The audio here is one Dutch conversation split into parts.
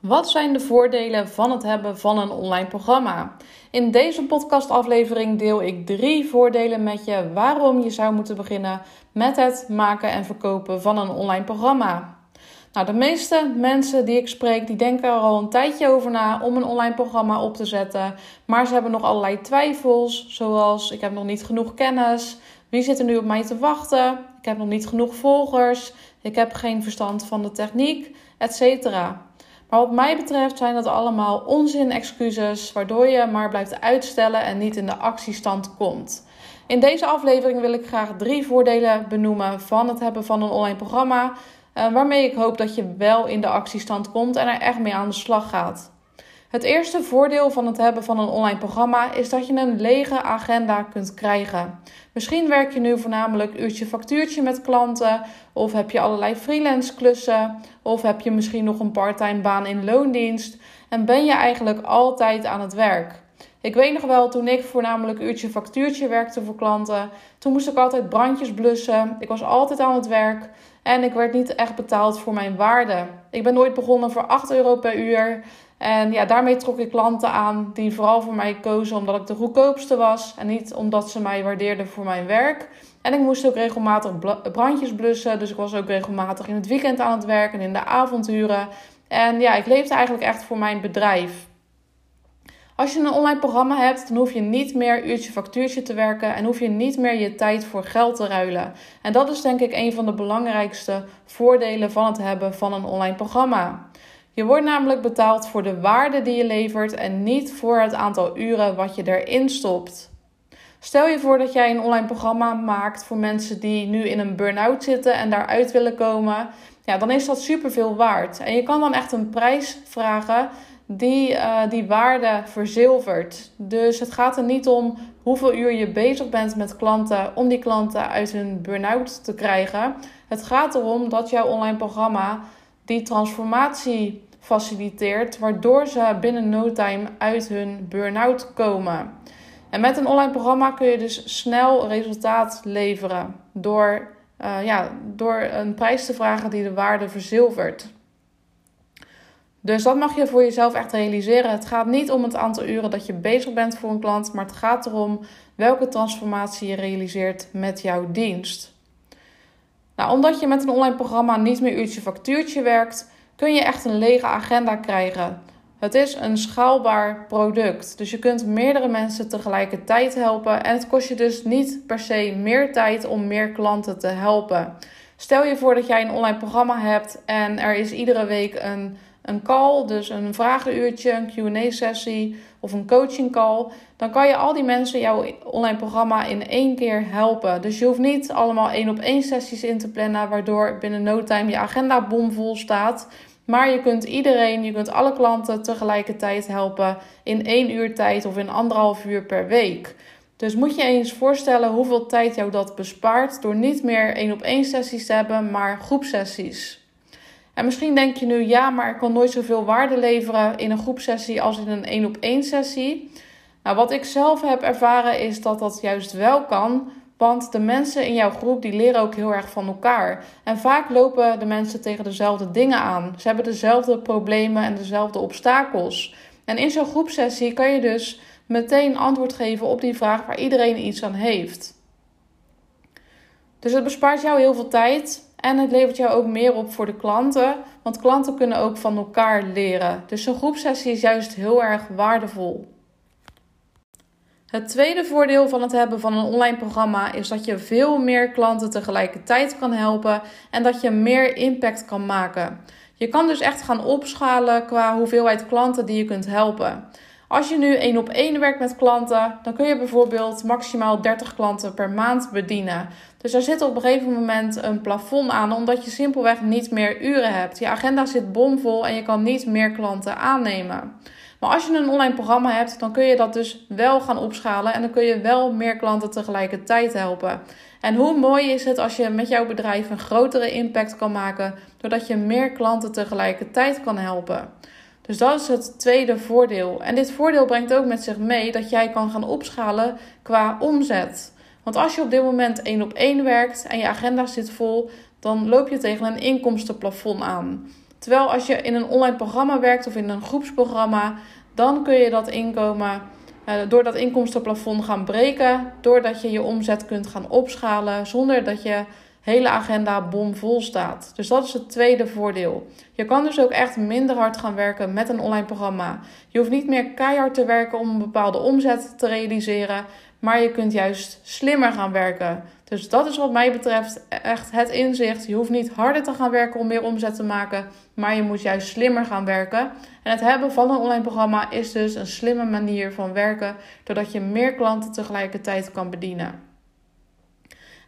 Wat zijn de voordelen van het hebben van een online programma? In deze podcastaflevering deel ik drie voordelen met je waarom je zou moeten beginnen met het maken en verkopen van een online programma. Nou, de meeste mensen die ik spreek, die denken er al een tijdje over na om een online programma op te zetten. Maar ze hebben nog allerlei twijfels, zoals ik heb nog niet genoeg kennis. Wie zit er nu op mij te wachten? Ik heb nog niet genoeg volgers. Ik heb geen verstand van de techniek, etc. Maar wat mij betreft zijn dat allemaal onzin-excuses, waardoor je maar blijft uitstellen en niet in de actiestand komt. In deze aflevering wil ik graag drie voordelen benoemen van het hebben van een online programma, eh, waarmee ik hoop dat je wel in de actiestand komt en er echt mee aan de slag gaat. Het eerste voordeel van het hebben van een online programma is dat je een lege agenda kunt krijgen. Misschien werk je nu voornamelijk uurtje factuurtje met klanten, of heb je allerlei freelance klussen, of heb je misschien nog een parttime baan in loondienst en ben je eigenlijk altijd aan het werk. Ik weet nog wel, toen ik voornamelijk uurtje factuurtje werkte voor klanten, toen moest ik altijd brandjes blussen. Ik was altijd aan het werk en ik werd niet echt betaald voor mijn waarde. Ik ben nooit begonnen voor 8 euro per uur. En ja, daarmee trok ik klanten aan die vooral voor mij kozen omdat ik de goedkoopste was. En niet omdat ze mij waardeerden voor mijn werk. En ik moest ook regelmatig brandjes blussen. Dus ik was ook regelmatig in het weekend aan het werken en in de avonduren. En ja, ik leefde eigenlijk echt voor mijn bedrijf. Als je een online programma hebt, dan hoef je niet meer uurtje factuurtje te werken en hoef je niet meer je tijd voor geld te ruilen. En dat is denk ik een van de belangrijkste voordelen van het hebben van een online programma. Je wordt namelijk betaald voor de waarde die je levert en niet voor het aantal uren wat je erin stopt. Stel je voor dat jij een online programma maakt voor mensen die nu in een burn-out zitten en daaruit willen komen. Ja, dan is dat superveel waard. En je kan dan echt een prijs vragen die uh, die waarde verzilvert. Dus het gaat er niet om hoeveel uur je bezig bent met klanten om die klanten uit hun burn-out te krijgen. Het gaat erom dat jouw online programma die transformatie faciliteert, waardoor ze binnen no time uit hun burn-out komen. En met een online programma kun je dus snel resultaat leveren door, uh, ja, door een prijs te vragen die de waarde verzilvert. Dus dat mag je voor jezelf echt realiseren. Het gaat niet om het aantal uren dat je bezig bent voor een klant, maar het gaat erom welke transformatie je realiseert met jouw dienst. Nou, omdat je met een online programma niet meer uurtje factuurtje werkt, kun je echt een lege agenda krijgen. Het is een schaalbaar product, dus je kunt meerdere mensen tegelijkertijd helpen en het kost je dus niet per se meer tijd om meer klanten te helpen. Stel je voor dat jij een online programma hebt en er is iedere week een, een call, dus een vragenuurtje, een QA-sessie of een coaching call. Dan kan je al die mensen jouw online programma in één keer helpen. Dus je hoeft niet allemaal één op één sessies in te plannen, waardoor binnen no time je agenda bomvol staat. Maar je kunt iedereen, je kunt alle klanten tegelijkertijd helpen in één uur tijd of in anderhalf uur per week. Dus moet je eens voorstellen hoeveel tijd jou dat bespaart door niet meer één op één sessies te hebben, maar groepsessies. En misschien denk je nu, ja, maar ik kan nooit zoveel waarde leveren in een groepsessie als in een één op één sessie. Nou, wat ik zelf heb ervaren is dat dat juist wel kan, want de mensen in jouw groep die leren ook heel erg van elkaar. En vaak lopen de mensen tegen dezelfde dingen aan. Ze hebben dezelfde problemen en dezelfde obstakels. En in zo'n groepsessie kan je dus meteen antwoord geven op die vraag waar iedereen iets aan heeft. Dus het bespaart jou heel veel tijd en het levert jou ook meer op voor de klanten, want klanten kunnen ook van elkaar leren. Dus zo'n groepsessie is juist heel erg waardevol. Het tweede voordeel van het hebben van een online programma is dat je veel meer klanten tegelijkertijd kan helpen en dat je meer impact kan maken. Je kan dus echt gaan opschalen qua hoeveelheid klanten die je kunt helpen. Als je nu één op één werkt met klanten, dan kun je bijvoorbeeld maximaal 30 klanten per maand bedienen. Dus er zit op een gegeven moment een plafond aan, omdat je simpelweg niet meer uren hebt. Je agenda zit bomvol en je kan niet meer klanten aannemen. Maar als je een online programma hebt, dan kun je dat dus wel gaan opschalen en dan kun je wel meer klanten tegelijkertijd helpen. En hoe mooi is het als je met jouw bedrijf een grotere impact kan maken doordat je meer klanten tegelijkertijd kan helpen. Dus dat is het tweede voordeel. En dit voordeel brengt ook met zich mee dat jij kan gaan opschalen qua omzet. Want als je op dit moment één op één werkt en je agenda zit vol, dan loop je tegen een inkomstenplafond aan. Terwijl als je in een online programma werkt of in een groepsprogramma, dan kun je dat inkomen uh, door dat inkomstenplafond gaan breken, doordat je je omzet kunt gaan opschalen zonder dat je hele agenda bomvol staat. Dus dat is het tweede voordeel. Je kan dus ook echt minder hard gaan werken met een online programma. Je hoeft niet meer keihard te werken om een bepaalde omzet te realiseren, maar je kunt juist slimmer gaan werken. Dus dat is wat mij betreft echt het inzicht. Je hoeft niet harder te gaan werken om meer omzet te maken, maar je moet juist slimmer gaan werken. En het hebben van een online programma is dus een slimme manier van werken, doordat je meer klanten tegelijkertijd kan bedienen.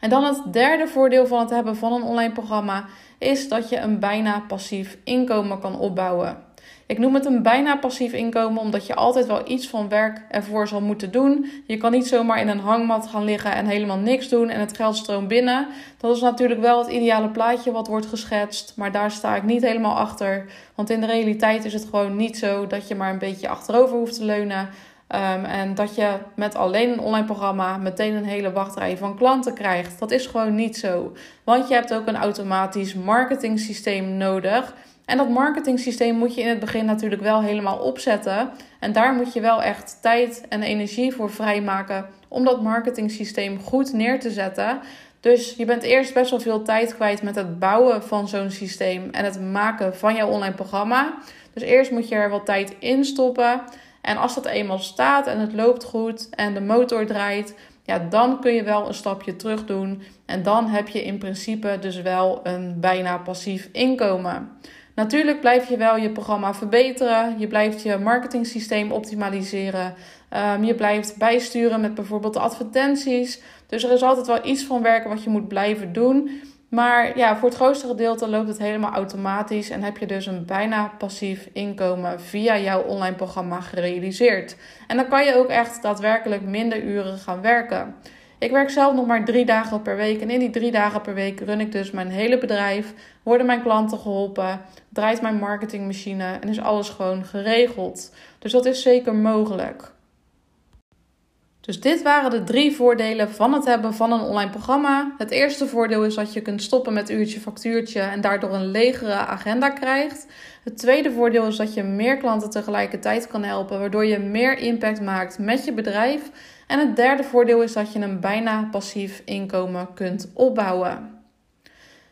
En dan het derde voordeel van het hebben van een online programma is dat je een bijna passief inkomen kan opbouwen. Ik noem het een bijna passief inkomen omdat je altijd wel iets van werk ervoor zal moeten doen. Je kan niet zomaar in een hangmat gaan liggen en helemaal niks doen en het geld stroomt binnen. Dat is natuurlijk wel het ideale plaatje wat wordt geschetst, maar daar sta ik niet helemaal achter. Want in de realiteit is het gewoon niet zo dat je maar een beetje achterover hoeft te leunen. Um, en dat je met alleen een online programma meteen een hele wachtrij van klanten krijgt. Dat is gewoon niet zo. Want je hebt ook een automatisch marketing systeem nodig. En dat marketing systeem moet je in het begin natuurlijk wel helemaal opzetten. En daar moet je wel echt tijd en energie voor vrijmaken om dat marketing systeem goed neer te zetten. Dus je bent eerst best wel veel tijd kwijt met het bouwen van zo'n systeem en het maken van jouw online programma. Dus eerst moet je er wat tijd in stoppen. En als dat eenmaal staat en het loopt goed en de motor draait, ja, dan kun je wel een stapje terug doen. En dan heb je in principe dus wel een bijna passief inkomen. Natuurlijk blijf je wel je programma verbeteren. Je blijft je marketingsysteem optimaliseren. Um, je blijft bijsturen met bijvoorbeeld de advertenties. Dus er is altijd wel iets van werken wat je moet blijven doen. Maar ja, voor het grootste gedeelte loopt het helemaal automatisch en heb je dus een bijna passief inkomen via jouw online programma gerealiseerd. En dan kan je ook echt daadwerkelijk minder uren gaan werken. Ik werk zelf nog maar drie dagen per week en in die drie dagen per week run ik dus mijn hele bedrijf, worden mijn klanten geholpen, draait mijn marketingmachine en is alles gewoon geregeld. Dus dat is zeker mogelijk. Dus dit waren de drie voordelen van het hebben van een online programma. Het eerste voordeel is dat je kunt stoppen met uurtje factuurtje en daardoor een legere agenda krijgt. Het tweede voordeel is dat je meer klanten tegelijkertijd kan helpen, waardoor je meer impact maakt met je bedrijf. En het derde voordeel is dat je een bijna passief inkomen kunt opbouwen.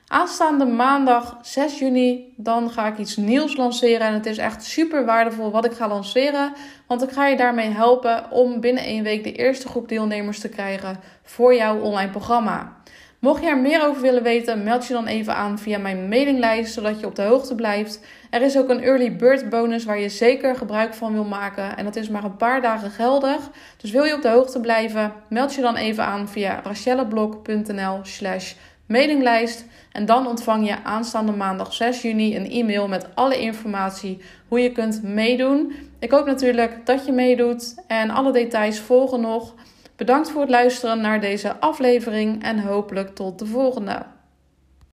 Aanstaande maandag 6 juni, dan ga ik iets nieuws lanceren. En het is echt super waardevol wat ik ga lanceren. Want ik ga je daarmee helpen om binnen één week de eerste groep deelnemers te krijgen voor jouw online programma. Mocht je er meer over willen weten, meld je dan even aan via mijn mailinglijst, zodat je op de hoogte blijft. Er is ook een early bird bonus waar je zeker gebruik van wil maken. En dat is maar een paar dagen geldig. Dus wil je op de hoogte blijven, meld je dan even aan via rachelleblok.nl slash mailinglijst. En dan ontvang je aanstaande maandag 6 juni een e-mail met alle informatie hoe je kunt meedoen. Ik hoop natuurlijk dat je meedoet en alle details volgen nog. Bedankt voor het luisteren naar deze aflevering en hopelijk tot de volgende.